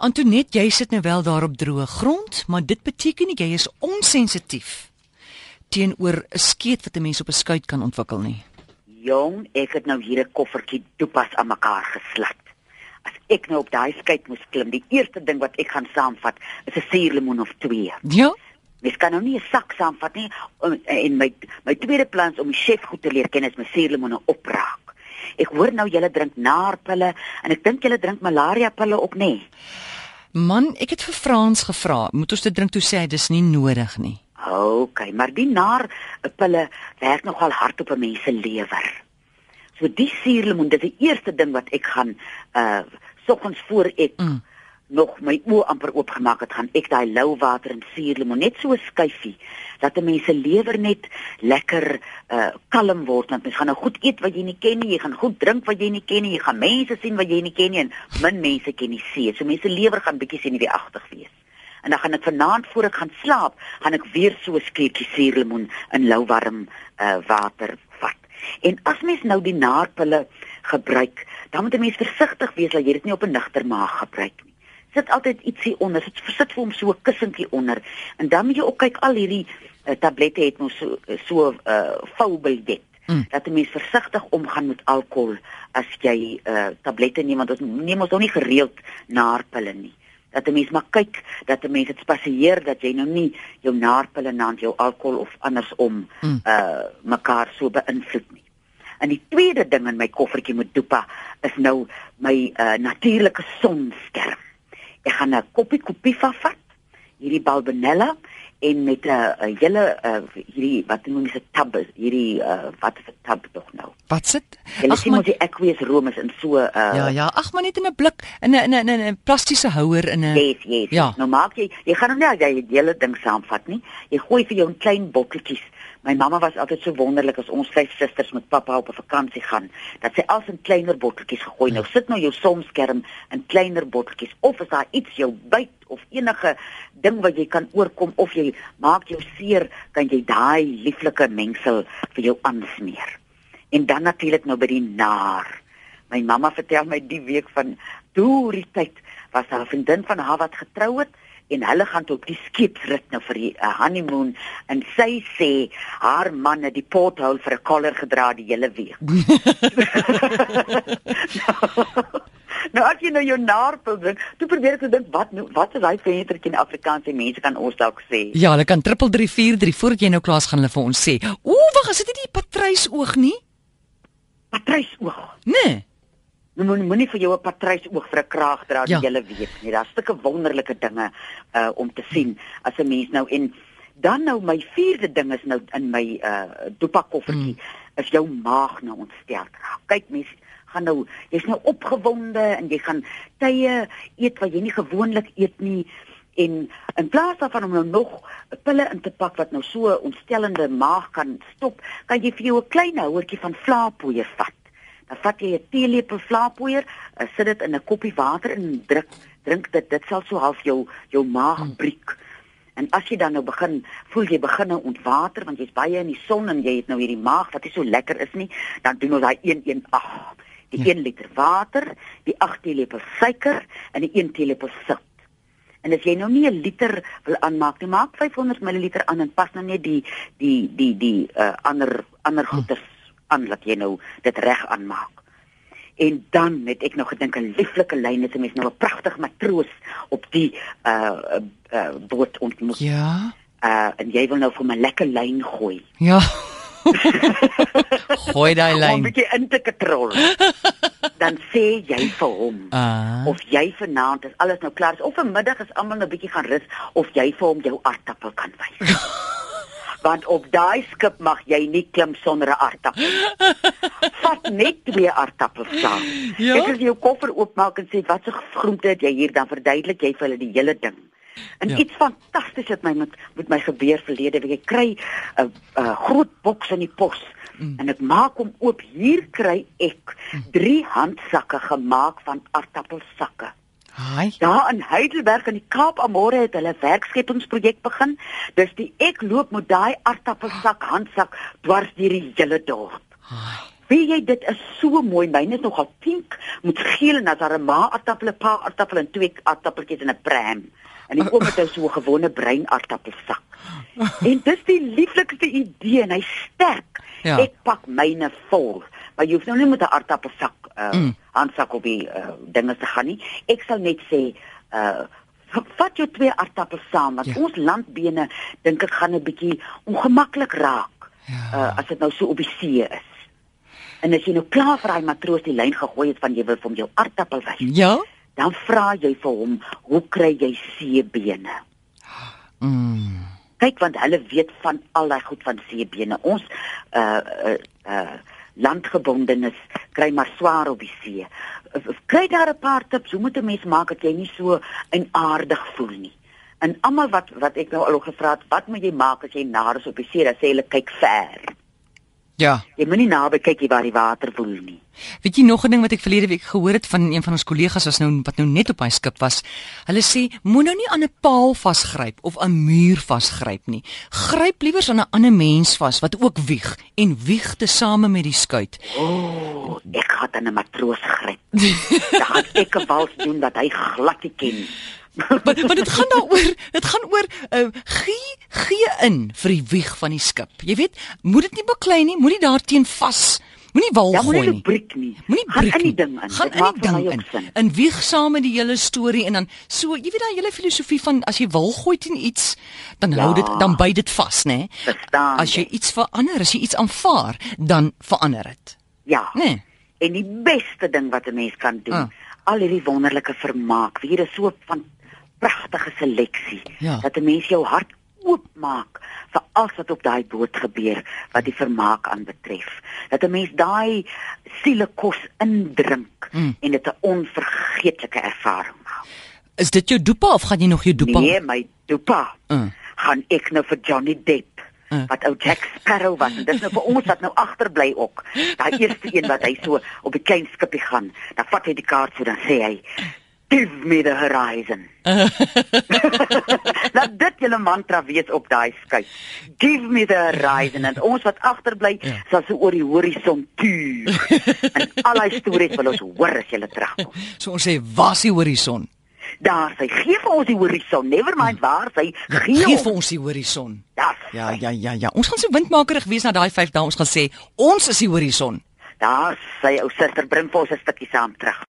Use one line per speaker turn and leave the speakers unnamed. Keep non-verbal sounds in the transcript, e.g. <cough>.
Antoinette, jy sit nou wel daar op droë grond, maar dit beteken nie jy is onsensitief teenoor 'n skeet wat 'n mens op 'n skuit kan ontwikkel nie.
Jong, ek het nou hier 'n koffertjie dopas aan mekaar geslat. As ek nou op daai skuit moes klim, die eerste ding wat ek gaan saamvat is 'n suurlemoen of 2.
Ja.
Mens kan nou nie 'n sak saamvat nie en my my tweede plan is om die chef goed te leer ken is my suurlemoene opraak. Ek hoor nou julle drink naarpille en ek dink julle drink malaria pille ook nê. Nee.
Man, ek het vir Frans gevra, moet ons dit drink toe sê hy dis nie nodig nie.
OK, maar die naar pille werk nogal hard op 'n mens se lewer. So die suurlemoen, dit is die eerste ding wat ek gaan uh soggens voor ek
Mm.
Nog my oë amper oopgemaak het, gaan ek daai lou water en suurlemoen net so 'n skyfie dat 'n mens se lewer net lekker uh kalm word want mens gaan nou goed eet wat jy nie ken nie, jy gaan goed drink wat jy nie ken nie, jy gaan mense sien wat jy nie ken nie en min mense ken die see. So mense lewer gaan bietjie senuweeagtig wees. En dan gaan ek vanaand voor ek gaan slaap, gaan ek weer so 'n skiekie suurlemoen in lou warm uh water vat. En as mens nou die naarpille gebruik, dan moet 'n mens versigtig wees dat jy dit nie op 'n nigter maag gebruik nie. Sit altyd ietsie onder, sit sit vir hom so 'n kussentjie onder. En dan moet jy ook kyk al hierdie uh, tablette het mos so so 'n uh, voubiljet.
Mm.
Dat 'n mens versigtig omgaan met alkohol as jy uh, tablette neem want ons neem ons nog nie gereeld naarpille nie dat 'n mens maar kyk dat 'n mens dit spasieer dat jy nou nie jou naarpille na jou alkohol of andersom
Mm.
uh mekaar so beïnvloed nie. En die tweede ding in my koffertjie met dopa is nou my uh natuurlike sonskerm. Ek gaan 'n koppie kopiva vat, hierdie balbenella en met 'n 'n hele uh hierdie wat noem jy se tab hierdie uh wat is 'n tab tog nou?
Wat sit? Ag man,
die aqueous room is in so 'n uh
ja ja, ag maar net in 'n blik, in 'n in 'n 'n plastiese houer in 'n
Yes, yes.
Ja.
Nou maak jy jy gaan hom nie as jy die hele ding saamvat nie. Jy gooi vir jou in klein botteltjies. My mamma was altyd so wonderlik as ons vyf susters met pappa op 'n vakansie gaan, dat sy alles in kleiner botteltjies gegooi. Nou sit nou jou sonskerm in kleiner botteltjies of as daar iets jou byt of enige ding wat jy kan oorkom of jy maak jou seer, kan jy daai lieflike mengsel vir jou aansmeer. En dan natuurlik nou by die naar. My mamma vertel my die week van toe die tyd was daar 'n vriendin van haar wat getrou het en hulle gaan op die skeepsrit nou vir die uh, honeymoon en sy sê haar man het die porthole vir 'n collar gedra die hele week. <laughs> <laughs> nou as jy nou jou naarpil drink, toe probeer ek dink wat nou wat is daai ventertjie in Afrikaans en mense kan ons dalk sê.
Ja, hulle kan 3343 voordat jy nou klaar is gaan hulle vir ons sê. Ooh, wag, is dit nie die patrysoog nie?
Patrysoog.
Nee.
Nou moenie moenie vir jou 'n patrysoog vir 'n kraag dra die
Ja.
hele week nie. Daar's sulke wonderlike dinge uh om te sien as 'n mens nou en dan nou my vierde ding is nou in my uh dopa koffertjie is jou maag nou ontstel. Kyk mens gaan nou jy's nou opgewonde en jy gaan tye eet wat jy nie gewoonlik eet nie en in plaas daarvan om nou nog pille in te pak wat nou so ontstellende maag kan stop, kan jy vir jou 'n klein houertjie van vlaapoeier vat. Dan vat jy 'n teelepel vlaapoeier, uh, sit dit in 'n koppie water en druk drink dit. Dit sal so half jou jou maag breek. En as jy dan nou begin, voel jy begin nou ontwater want jy's baie in die son en jy het nou hierdie maag wat nie so lekker is nie, dan doen ons daai 118 die 1 liter water, die 8 teelepel suiker en die 1 teelepel sout. En as jy nou nie 'n liter wil aanmaak nie, maak 500 ml aan en pas nou net die die die die uh, ander ander goeders aan dat jy nou dit reg aanmaak. En dan het ek nog gedink 'n lieflike lyn is 'n mens nou 'n pragtig matroos op die uh uh, uh boot ontmoet.
Ja.
Uh en jy wil nou vir my lekker lyn gooi.
Ja. <laughs> Gooi daai
Om 'n
lyn.
bietjie in te katrol. dan sê jy vir hom
Ah.
of jy vanaand as alles nou klaar is of vanmiddag as almal nou bietjie gaan rus of jy vir hom jou aardappel kan wys. <laughs> Want op daai skip mag jy nie klim sonder 'n aardappel. <laughs> Vat net twee aardappels saam.
Ja?
Ek as jy jou koffer oopmaak en sê wat se groente het jy hier dan verduidelik jy vir hulle die hele ding. En
Ja.
iets fantasties het my met met my gebeur verlede week. Ek kry 'n 'n groot boks in die pos mm. en ek maak hom oop. Hier kry ek drie handsakke gemaak van aardappelsakke.
Haai.
Daar in Heidelberg in die Kaap Amore het hulle werkskepingsprojek begin. Dus die ek loop met daai aardappelsak handsak dwars deur die hele dorp.
Haai.
Weet jy dit is so mooi. Myne is nogal pink met geel en as daar 'n ma aardappel, 'n pa aardappel en twee aardappeltjies in 'n pram. En die oom het nou so 'n gewone bruin aardappelsak. <laughs> En dis die lieflikste idee en hy sterk.
Ja.
Ek pak myne vol. Maar jy hoef nou nie met 'n aardappelsak uh
Mm.
handsak op die uh, dinge te gaan nie. Ek sal net sê uh vat jou twee aardappels saam want
Ja.
ons landbene dink ek gaan 'n bietjie ongemaklik raak
Ja.
uh, as dit nou so op die see is. En as jy nou klaar vir daai matroos die lyn gegooi het van jy wil vir hom jou aardappel wys,
Ja?
dan vra jy vir hom, "Hoe kry jy seebene?"
Mm.
Kyk want hulle weet van al daai goed van seebene. Ons uh uh, uh landgebondenes kry maar swaar op die see. Kry daar 'n paar tips hoe moet 'n mens maak dat jy nie so inaardig voel nie. En almal wat wat ek nou al gevra het, wat moet jy maak as jy naar is op die see? Dan sê hulle kyk ver.
Ja.
Jy moenie naby kyk waar die water woel nie.
Weet jy nog 'n ding wat ek verlede week gehoor het van een van ons kollegas was nou wat nou net op hy skip was. Hulle sê moenie nou nie aan 'n paal vasgryp of 'n muur vasgryp nie. Gryp liewer aan 'n ander mens vas wat ook wieg en wieg te same met die skuit.
O, oh, ek gaan dan 'n matroos gryp. <laughs> Gaan ek 'n wals doen wat hy glad nie ken. nie.
Want want dit gaan daaroor, dit gaan oor uh, gee gee in vir die wieg van die skip. Jy weet, moet dit nie beklei nie, moenie daarteen vas. Moenie wal
Ja,
gooi
moenie
nie.
breek nie.
Moenie
Gaan
breek
in die
nie.
ding in.
Gaan
Dit
in die ding in.
sin.
En wieg saam met die hele storie en dan so, jy weet daai hele filosofie van as jy wil gooi teen iets, dan hou
Ja.
dit dan byt dit vas, né?
Verstaan
As jy
jy?
iets verander, as jy iets aanvaar, dan verander dit.
Ja.
Né?
En die beste ding wat 'n mens kan doen,
Ah.
al hierdie wonderlike vermaak, hier is so van pragtige seleksie
Ja.
dat 'n mens jou hart oopmaak vir alles wat op daai boot gebeur wat die vermaak aanbetref. Dat 'n mens daai sielekos indrink
Mm.
en dit 'n onvergeetlike ervaring maak.
Is dit jou dopa of gaan jy nog jou dopa?
Nee, my dopa.
Uh.
Gaan ek nou vir Johnny Depp
Uh.
wat ou Jack Sparrow was en dis nou vir ons wat nou agterbly ook. Daai eerste een wat hy so op die klein skipie gaan, dan vat hy die kaart so dan sê hy Give me the horizon. <laughs> Laat dit julle mantra wees op daai skei. Give me the horizon en ons wat agterbly
Ja.
sal so oor die horison tuur. en al daai stories wil ons hoor as julle terugkom. <laughs>
So ons sê, "Waar is die horison?"
Daar sy gee vir ons die horison. Never mind waar sy gee.
Gee vir ons die horison.
Daar's
Ja, ja, ja, ja. Ons gaan so windmakerig wees na daai 5 dae. Ons gaan sê, "Ons is die horison."
Daar sy ou suster bring vir ons 'n stukkie saam terug.